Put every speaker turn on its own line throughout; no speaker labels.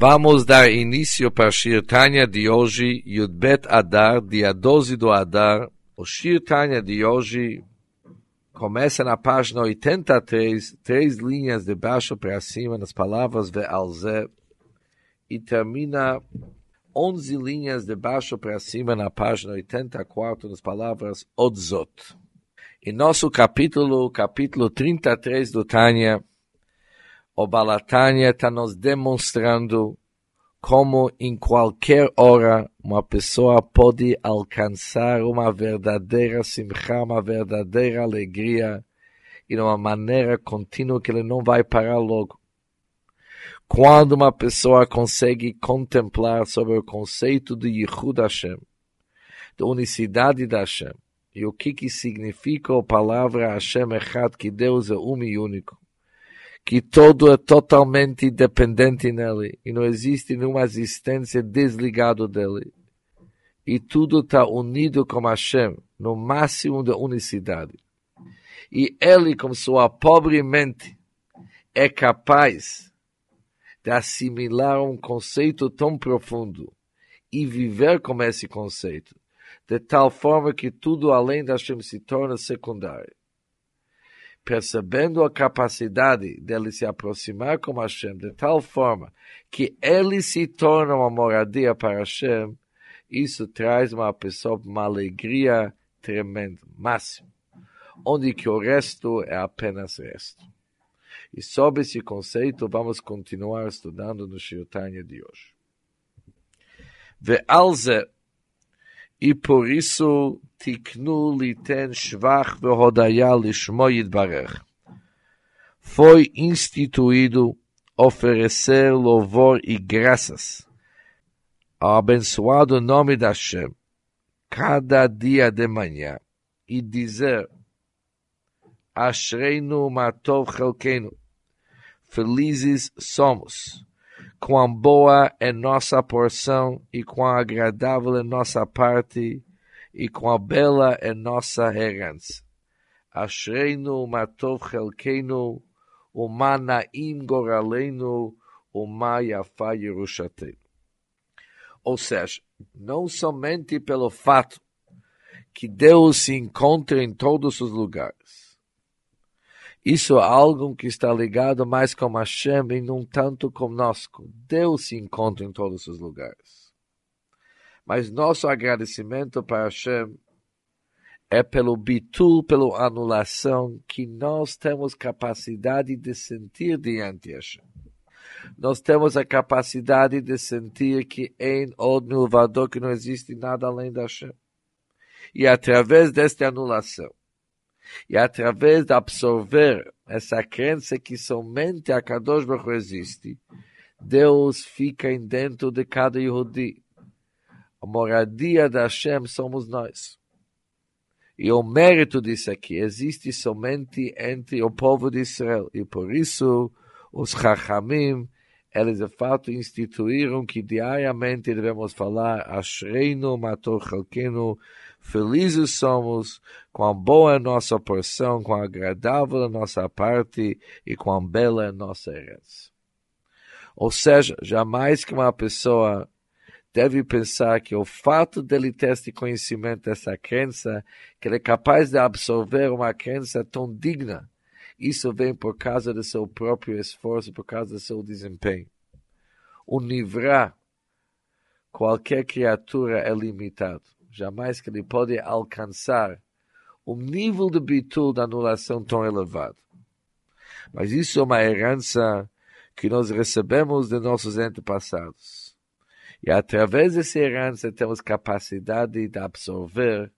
Vamos dar início para Shir Tanya de hoje, Yudbet Adar, dia 12 do Adar. O Shir Tanya de hoje começa na página 83, três linhas de baixo para cima, nas palavras Ve'alze, e termina 11 linhas de baixo para cima na página 84, nas palavras Odzot. Em nosso capítulo, capítulo 33 do Tanya, o Balatânia está nos demonstrando como em qualquer hora uma pessoa pode alcançar uma verdadeira simcha, uma verdadeira alegria e de uma maneira contínua que ele não vai parar logo. Quando uma pessoa consegue contemplar sobre o conceito de Yichud Hashem, da unicidade da Hashem, e o que, que significa a palavra Hashem Echad, que Deus é um e único, que todo é totalmente dependente nele e não existe nenhuma existência desligado dele. E tudo está unido com Hashem, no máximo da unicidade. E ele, com sua pobre mente, é capaz de assimilar um conceito tão profundo e viver com esse conceito, de tal forma que tudo além da Hashem se torna secundário percebendo a capacidade dele se aproximar com Hashem de tal forma que ele se torna uma moradia para Hashem, isso traz uma pessoa uma alegria tremenda, máxima, onde que o resto é apenas resto. E sobre esse conceito vamos continuar estudando no Shirtanya de hoje. Ve'alze e por isso tiknu liten shvach vehodaya lishmo yitbarech. Foi instituído oferecer louvor e graças. Ao abençoado nome da Hashem cada dia de manhã e dizer Ashreinu matov chelkenu. Felizes somos quão boa é nossa porção e quão agradável é nossa parte e quão bela é nossa herança. Ashreinu matov chelkeinu, uma naim goraleinu, Yerushateinu. Ou seja, não somente pelo fato que Deus se encontra em todos os lugares, isso é algo que está ligado mais com Hashem e não tanto conosco. Deus se encontra em todos os lugares. Mas nosso agradecimento para Hashem é pelo bitul, pela anulação que nós temos capacidade de sentir diante de Hashem. Nós temos a capacidade de sentir que em od milvador que não existe nada além da Hashem. E através desta anulação, e através de absorver essa crença que somente a Kadosh Baruch existe, Deus fica dentro de cada Yehudi. A moradia da Hashem somos nós. E o mérito disso aqui existe somente entre o povo de Israel. E por isso, os Chachamim, eles de fato instituíram que diariamente devemos falar Ashreinu Mator Chalkenu Felizes somos, quão boa é nossa porção, quão agradável é nossa parte e quão bela é nossa herança. Ou seja, jamais que uma pessoa deve pensar que o fato dele ter esse conhecimento, essa crença, que ele é capaz de absorver uma crença tão digna, isso vem por causa do seu próprio esforço, por causa do seu desempenho. O nivrar, qualquer criatura é limitado jamais que ele pode alcançar um nível de bitul da anulação tão elevado. Mas isso é uma herança que nós recebemos de nossos antepassados. E através dessa herança temos capacidade de absorver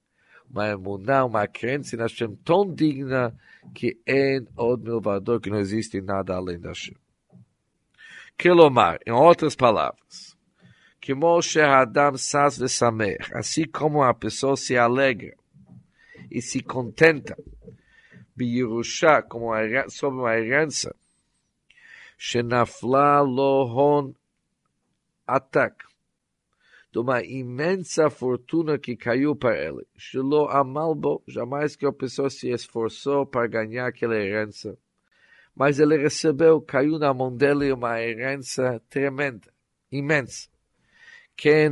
uma emuná, uma crença na Hashem tão digna que é outro milvador que não existe nada além da Hashem. Quelomar, em outras palavras, que Moshe Adam Sas Vesamer, assim como a pessoa se alegra e se contenta, Biyerusha, como sobre uma herança, Shenafla Lohon Atak, de uma imensa fortuna que caiu para ele. Shelo Amalbo, jamais que a pessoa se esforçou para ganhar aquela herança. Mas ele recebeu, caiu na mão dele uma herança tremenda imensa.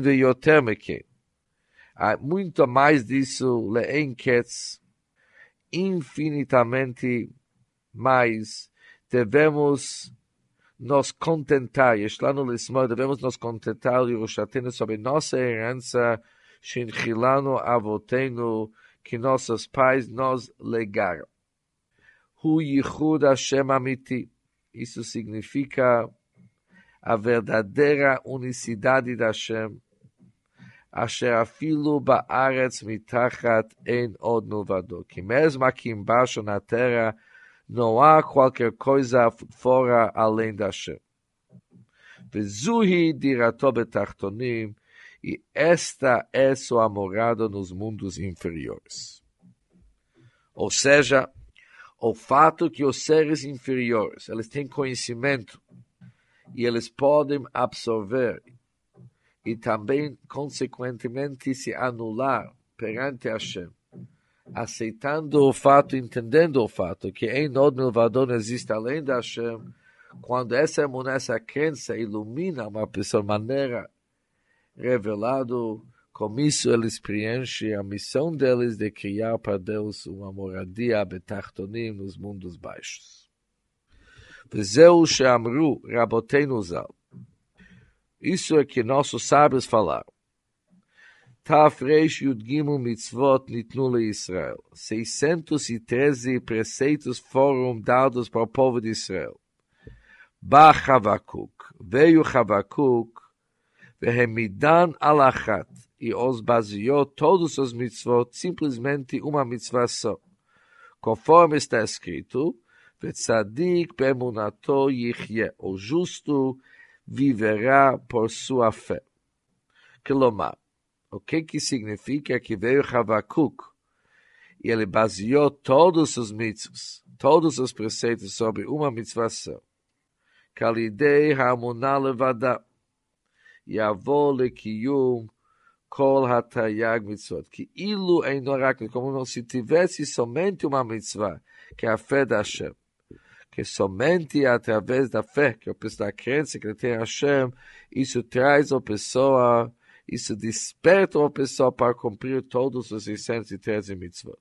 Veioter meken. Há muito mais disso, leenketz, infinitamente mais. Devemos nos contentar, Yeshlanu Lismor, devemos nos contentar, Yerushatenu, sobre nossa herança, Shinchilanu Avotenu, que nossos pais nos legaram. Hu Yichud Hashem Amiti. Isso significa a verdadeira unicidade da Hashem, afilu ba'aretz mitachat en od novado. Que mesmo aqui embaixo na terra, não há qualquer coisa fora além da Hashem. Vezuhi dirato betachtonim, e esta é sua morada nos mundos inferiores. Ou seja, o fato que os seres inferiores, eles têm conhecimento e eles podem absorver e também, consequentemente, se anular perante Hashem, aceitando o fato, entendendo o fato, que em Nod Milvador não existe além da Hashem, quando essa emuná, essa crença ilumina uma pessoa maneira revelado, com isso eles preenchem a missão deles de criar para Deus uma moradia betartonim nos mundos baixos. Vezeu Shamru Rabotenu Zal. Isso é que nossos sábios falaram. Tafresh Yudgimu Mitzvot Nitnu Israel. 613 preceitos foram dados para o povo de Israel. Ba Havakuk. Veio Havakuk. Vehemidan Alachat. E os baseou todos os mitzvot, simplesmente uma mitzvah só. Conforme está escrito, Vetzadik Bemunato Yichye. O justo viverá por sua fé. Quilomar. O que que significa que veio Habacuc? E ele baseou todos os mitos, todos os preceitos sobre uma mitzvah só. Kalidei Hamuná Levadá. Yavó Lekiyum Kol Hatayag Mitzvot. Que ilu é inoráculo, como se tivesse somente uma mitzvah, que é a fé da Hashem que somente através da fé, que a pessoa da crença que ele tem Hashem, isso traz a pessoa isso desperta uma pessoa para cumprir todos os 613 mitzvot.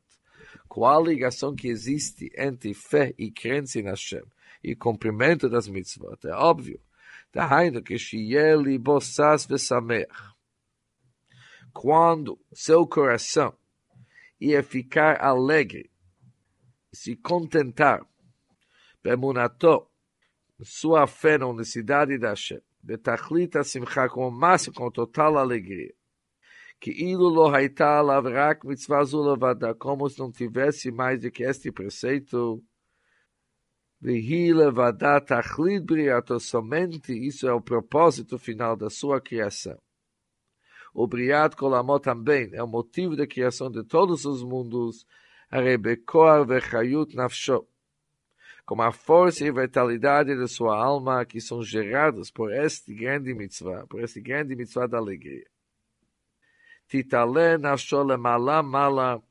Qual a ligação que existe entre fé e crença em Hashem e cumprimento das mitzvot? É óbvio. Dahainu que Shieli Bossas Vesamer. Quando seu coração ia ficar alegre, se contentar, Bemunató, sua fé na unicidade da Hashem, betachlita simcha, com o máximo, com total alegria. Que ilu lo haita lavrak mitzvah zulavada, como se não tivesse mais do que este preceito, Vehi levadat achlit briato, somente isso é o propósito final da sua criação. O briat kolamot também é o motivo da criação de todos os mundos, arebekoar vechayut nafsho, como a força e vitalidade de sua alma que são gerados por este grande mitzvah, por este grande mitzvah da alegria. Titale nafsho lemala mala,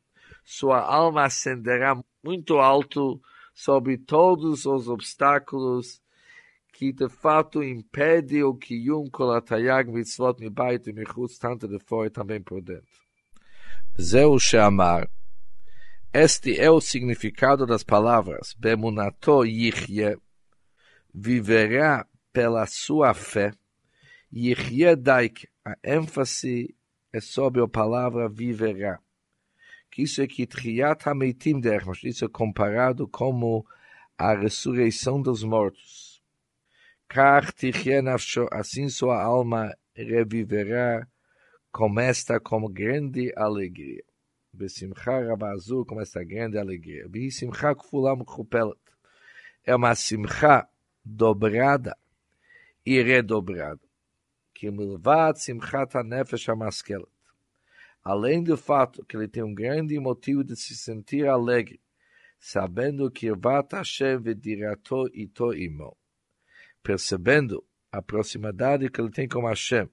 sua alma ascenderá muito alto, sobre todos os obstáculos que de fato impede o Kiyum Kol HaTayag Mitzvot Mibait e Michutz, tanto de fora e também por dentro. Zeu Sheamar. Este é o significado das palavras. Bemunato Yichye, viverá pela sua fé, Yichye Daik, a ênfase é sobre a palavra viverá. Que isso é que Triat Hameitim Dermos, isso é comparado como a ressurreição dos mortos. Kar assim sua alma reviverá com esta grande alegria. Besimcha Rabazu, com esta grande alegria. Besimcha Kufulam Kupelet. É uma simcha dobrada e redobrada. Que milvat simchat ha-nefesh ha-maskelet além do fato que ele tem um grande motivo de se sentir alegre, sabendo que Vat Hashem vedirato ito imo, percebendo a proximidade que ele tem com Hashem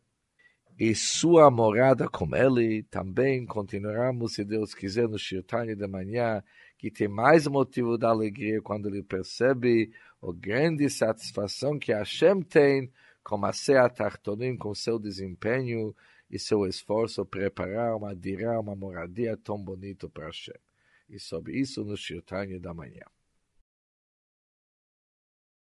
e sua morada com ele, também continuaremos, se Deus quiser, no Shirtani de manhã, que tem mais motivo da alegria quando ele percebe a grande satisfação que Hashem tem como a Sea Tartonim com seu desempenho e seu esforço preparar uma dirá, uma moradia tão bonito para Hashem. E sobre isso no Shirtanya da manhã.